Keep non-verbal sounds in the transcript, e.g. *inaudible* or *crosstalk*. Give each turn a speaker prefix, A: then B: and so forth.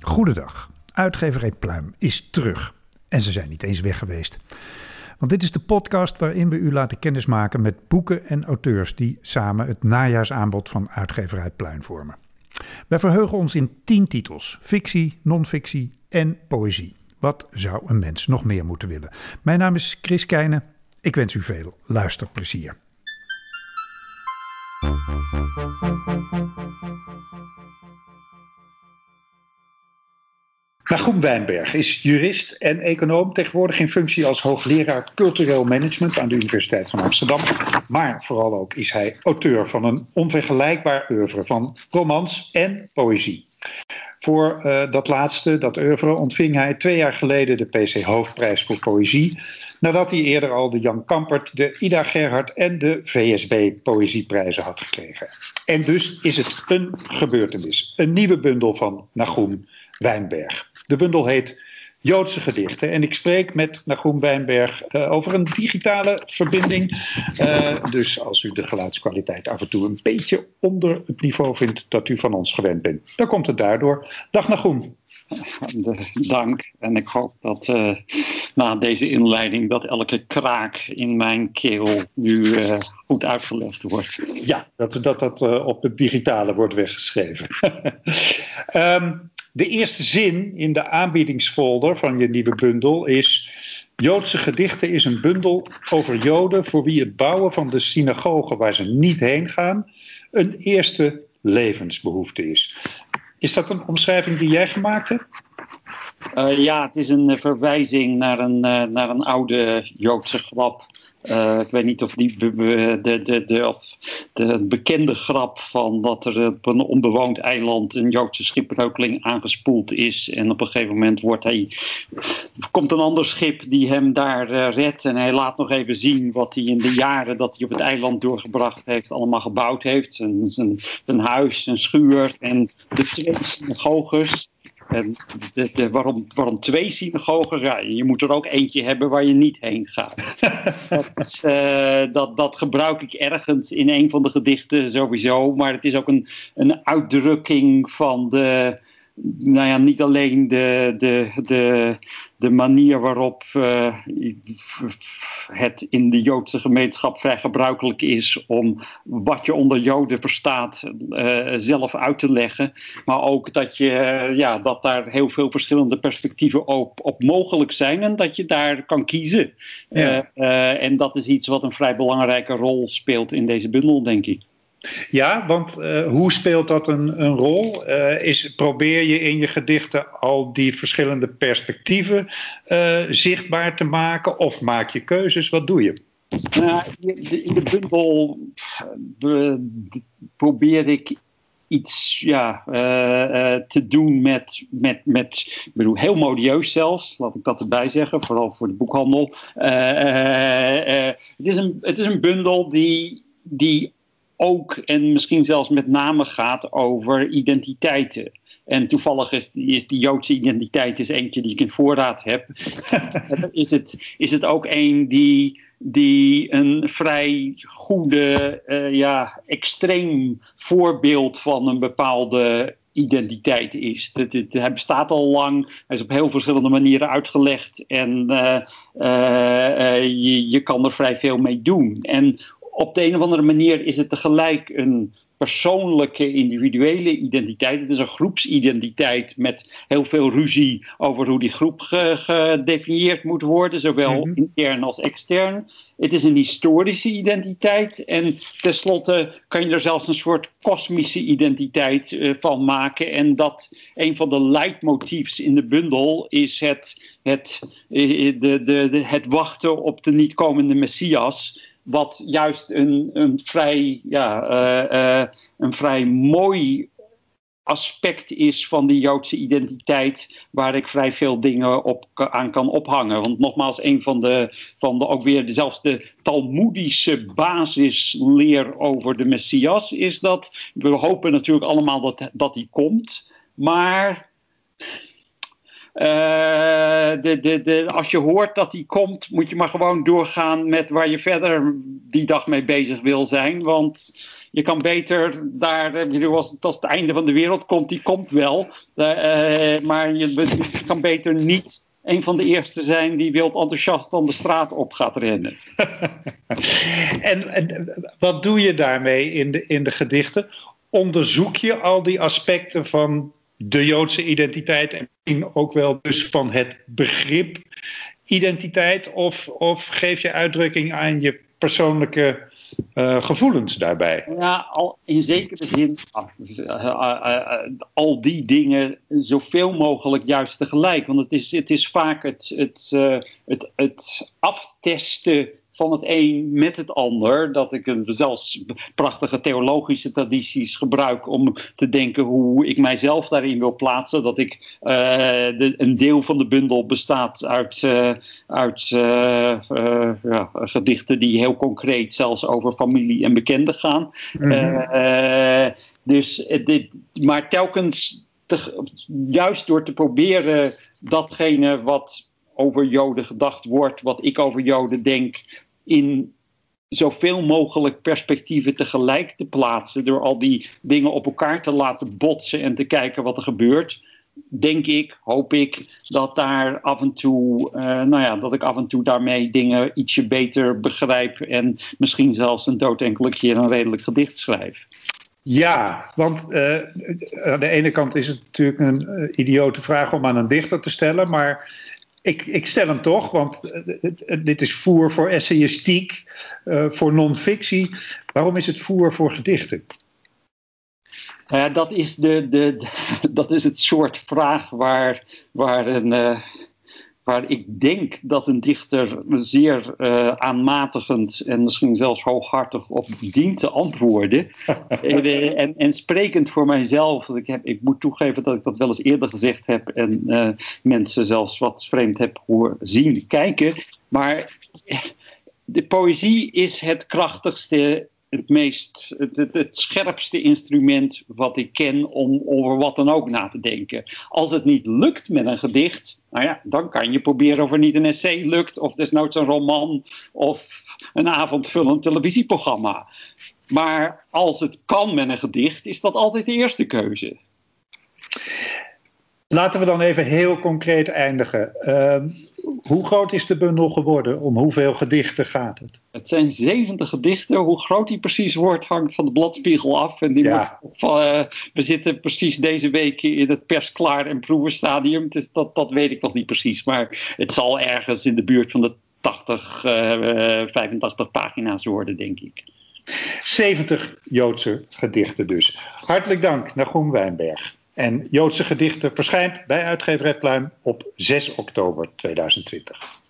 A: Goedendag. Uitgeverij Pluim is terug. En ze zijn niet eens weg geweest. Want dit is de podcast waarin we u laten kennismaken met boeken en auteurs die samen het najaarsaanbod van uitgeverij Pluim vormen. Wij verheugen ons in tien titels: fictie, non-fictie en poëzie. Wat zou een mens nog meer moeten willen? Mijn naam is Chris Keijnen. Ik wens u veel luisterplezier. Nagoem Wijnberg is jurist en econoom, tegenwoordig in functie als hoogleraar cultureel management aan de Universiteit van Amsterdam. Maar vooral ook is hij auteur van een onvergelijkbaar oeuvre van romans en poëzie. Voor uh, dat laatste, dat oeuvre, ontving hij twee jaar geleden de PC Hoofdprijs voor Poëzie. Nadat hij eerder al de Jan Kampert, de Ida Gerhard en de VSB Poëzieprijzen had gekregen. En dus is het een gebeurtenis. Een nieuwe bundel van Nagoem Wijnberg. De bundel heet Joodse gedichten. En ik spreek met Nagoem Wijnberg uh, over een digitale verbinding. Uh, dus als u de geluidskwaliteit af en toe een beetje onder het niveau vindt dat u van ons gewend bent, dan komt het daardoor. Dag Nagoem. *laughs*
B: Dank. En ik hoop dat uh, na deze inleiding dat elke kraak in mijn keel nu goed uitgelegd wordt.
A: Ja, dat dat, dat op het digitale wordt weggeschreven. um, *laughs* De eerste zin in de aanbiedingsfolder van je nieuwe bundel is. Joodse gedichten is een bundel over Joden voor wie het bouwen van de synagoge waar ze niet heen gaan een eerste levensbehoefte is. Is dat een omschrijving die jij gemaakt hebt?
B: Uh, ja, het is een verwijzing naar een, uh, naar een oude Joodse grap ik weet niet of die de, de, de, de, bekende grap van dat er op een onbewoond eiland een Joodse schipbreukeling aangespoeld is. En op een gegeven moment wordt hij, komt een ander schip die hem daar uh, redt. En hij laat nog even zien wat hij in de jaren dat hij op het eiland doorgebracht heeft, allemaal gebouwd heeft. Zijn, zijn, zijn huis, zijn schuur en de twee synagoges. En de, de, waarom, waarom twee synagogen? Ja, je moet er ook eentje hebben waar je niet heen gaat. *laughs* dat, is, uh, dat, dat, gebruik ik ergens in een van de gedichten sowieso. Maar het is ook een, een uitdrukking van de, nou ja, niet alleen de, de, de, de manier waarop uh, het in de Joodse gemeenschap vrij gebruikelijk is om wat je onder Joden verstaat uh, zelf uit te leggen. Maar ook dat, je, uh, ja, dat daar heel veel verschillende perspectieven op, op mogelijk zijn en dat je daar kan kiezen. Ja. en dat is iets wat een vrij belangrijke rol speelt in deze bundel, denk ik.
A: Ja, want uh, hoe speelt dat een, een rol? Uh, is, probeer je in je gedichten al die verschillende perspectieven uh, zichtbaar te maken of maak je keuzes? Wat doe je?
B: Nou, in de bundel probeer ik iets ja, te doen met, met, met ik bedoel, heel modieus zelfs, laat ik dat erbij zeggen, vooral voor de boekhandel. het, is een, het is een bundel die, die ook en misschien zelfs met name gaat over identiteiten. En toevallig is, is die Joodse identiteit is eentje die ik in voorraad heb. *laughs* is, het, is het ook een die, die een vrij goede, uh, ja, extreem voorbeeld van een bepaalde identiteit is. Het, het, hij bestaat al lang, hij is op heel verschillende manieren uitgelegd en uh, uh, je, je kan er vrij veel mee doen. En op de een of andere manier is het tegelijk een persoonlijke, individuele identiteit. Het is een groepsidentiteit met heel veel ruzie over hoe die groep gedefinieerd moet worden, zowel mm -hmm. intern als extern. Het is een historische identiteit en tenslotte kan je er zelfs een soort kosmische identiteit uh, van maken. En dat een van de leidmotiefs in de bundel is het, het, de, de, de, het wachten op de niet komende Messias wat juist een, een, vrij, ja, uh, uh, een vrij mooi aspect is van de Joodse identiteit, waar ik vrij veel dingen op, aan kan ophangen. Want nogmaals, een van de, van de ook weer zelfs de Talmoedische basisleer over de Messias is dat we hopen natuurlijk allemaal dat, dat die komt, maar de, de, de, als je hoort dat die komt, moet je maar gewoon doorgaan met waar je verder die dag mee bezig wil zijn. Want je kan beter daar, als het, als het einde van de wereld komt, die komt wel. Uh, maar je, je, kan beter niet een van de eerste zijn die wild enthousiast dan de straat op gaat rennen. *laughs*
A: en, en, wat doe je daarmee in de, in de gedichten? Onderzoek je al die aspecten van de Joodse identiteit en misschien ook wel dus van het begrip identiteit? Of, of geef je uitdrukking aan je persoonlijke uh, gevoelens daarbij?
B: Ja, al, in zekere zin uh, uh, al die dingen zoveel mogelijk juist tegelijk. Want het is, het is vaak het, het, het, het aftesten van het een met het ander. Dat ik zelfs prachtige theologische tradities gebruik om te denken hoe ik mijzelf daarin wil plaatsen. Dat ik uh, de, een deel van de bundel bestaat uit, uh, uit uh, ja, gedichten die heel concreet zelfs over familie en bekenden gaan. Mm dus dit, maar telkens te, juist door te proberen datgene wat over Joden gedacht wordt, wat ik over Joden denk, in zoveel mogelijk perspectieven tegelijk te plaatsen. Door al die dingen op elkaar te laten botsen en te kijken wat er gebeurt. Denk ik, hoop ik, dat daar af en toe, uh, nou ja, dat ik af en toe daarmee dingen ietsje beter begrijp. En misschien zelfs een dood enkele keer een redelijk gedicht schrijf.
A: Ja, want uh, aan de ene kant is het natuurlijk een uh, idiote vraag om aan een dichter te stellen, maar ik, ik stel hem toch, want dit is voer voor essayistiek, uh, voor non-fictie. Waarom is het voer voor gedichten?
B: Uh, dat, is de, de, *laughs* dat is het soort vraag waar, waar een, uh, waar ik denk dat een dichter zeer uh, aanmatigend en misschien zelfs hooghartig op dient te antwoorden. *laughs* en, uh, en, en, sprekend voor mijzelf, ik, heb, ik moet toegeven dat ik dat wel eens eerder gezegd heb en uh, mensen zelfs wat vreemd heb horen zien kijken. Maar de poëzie is het krachtigste het meest, het, scherpste instrument wat ik ken om over wat dan ook na te denken. Als het niet lukt met een gedicht, nou ja, dan kan je proberen of er niet een essay lukt, of desnoods een roman, of een avondvullend televisieprogramma. Maar als het kan met een gedicht, is dat altijd de eerste keuze.
A: Laten we dan even heel concreet eindigen. Uh, hoe groot is de bundel geworden? Om hoeveel gedichten gaat het?
B: Het zijn 70 gedichten. Hoe groot die precies wordt hangt van de bladspiegel af. En die ja. wordt, uh, we zitten precies deze week in het persklaar en proevenstadium. Dus dat, dat weet ik nog niet precies. Maar het zal ergens in de buurt van de 80, uh, 85 pagina's worden, denk ik.
A: 70 Joodse gedichten dus. Hartelijk dank, Nagum Wijnberg. En Joodse Gedichten verschijnt bij uitgeverij Pluim op 6 oktober 2020.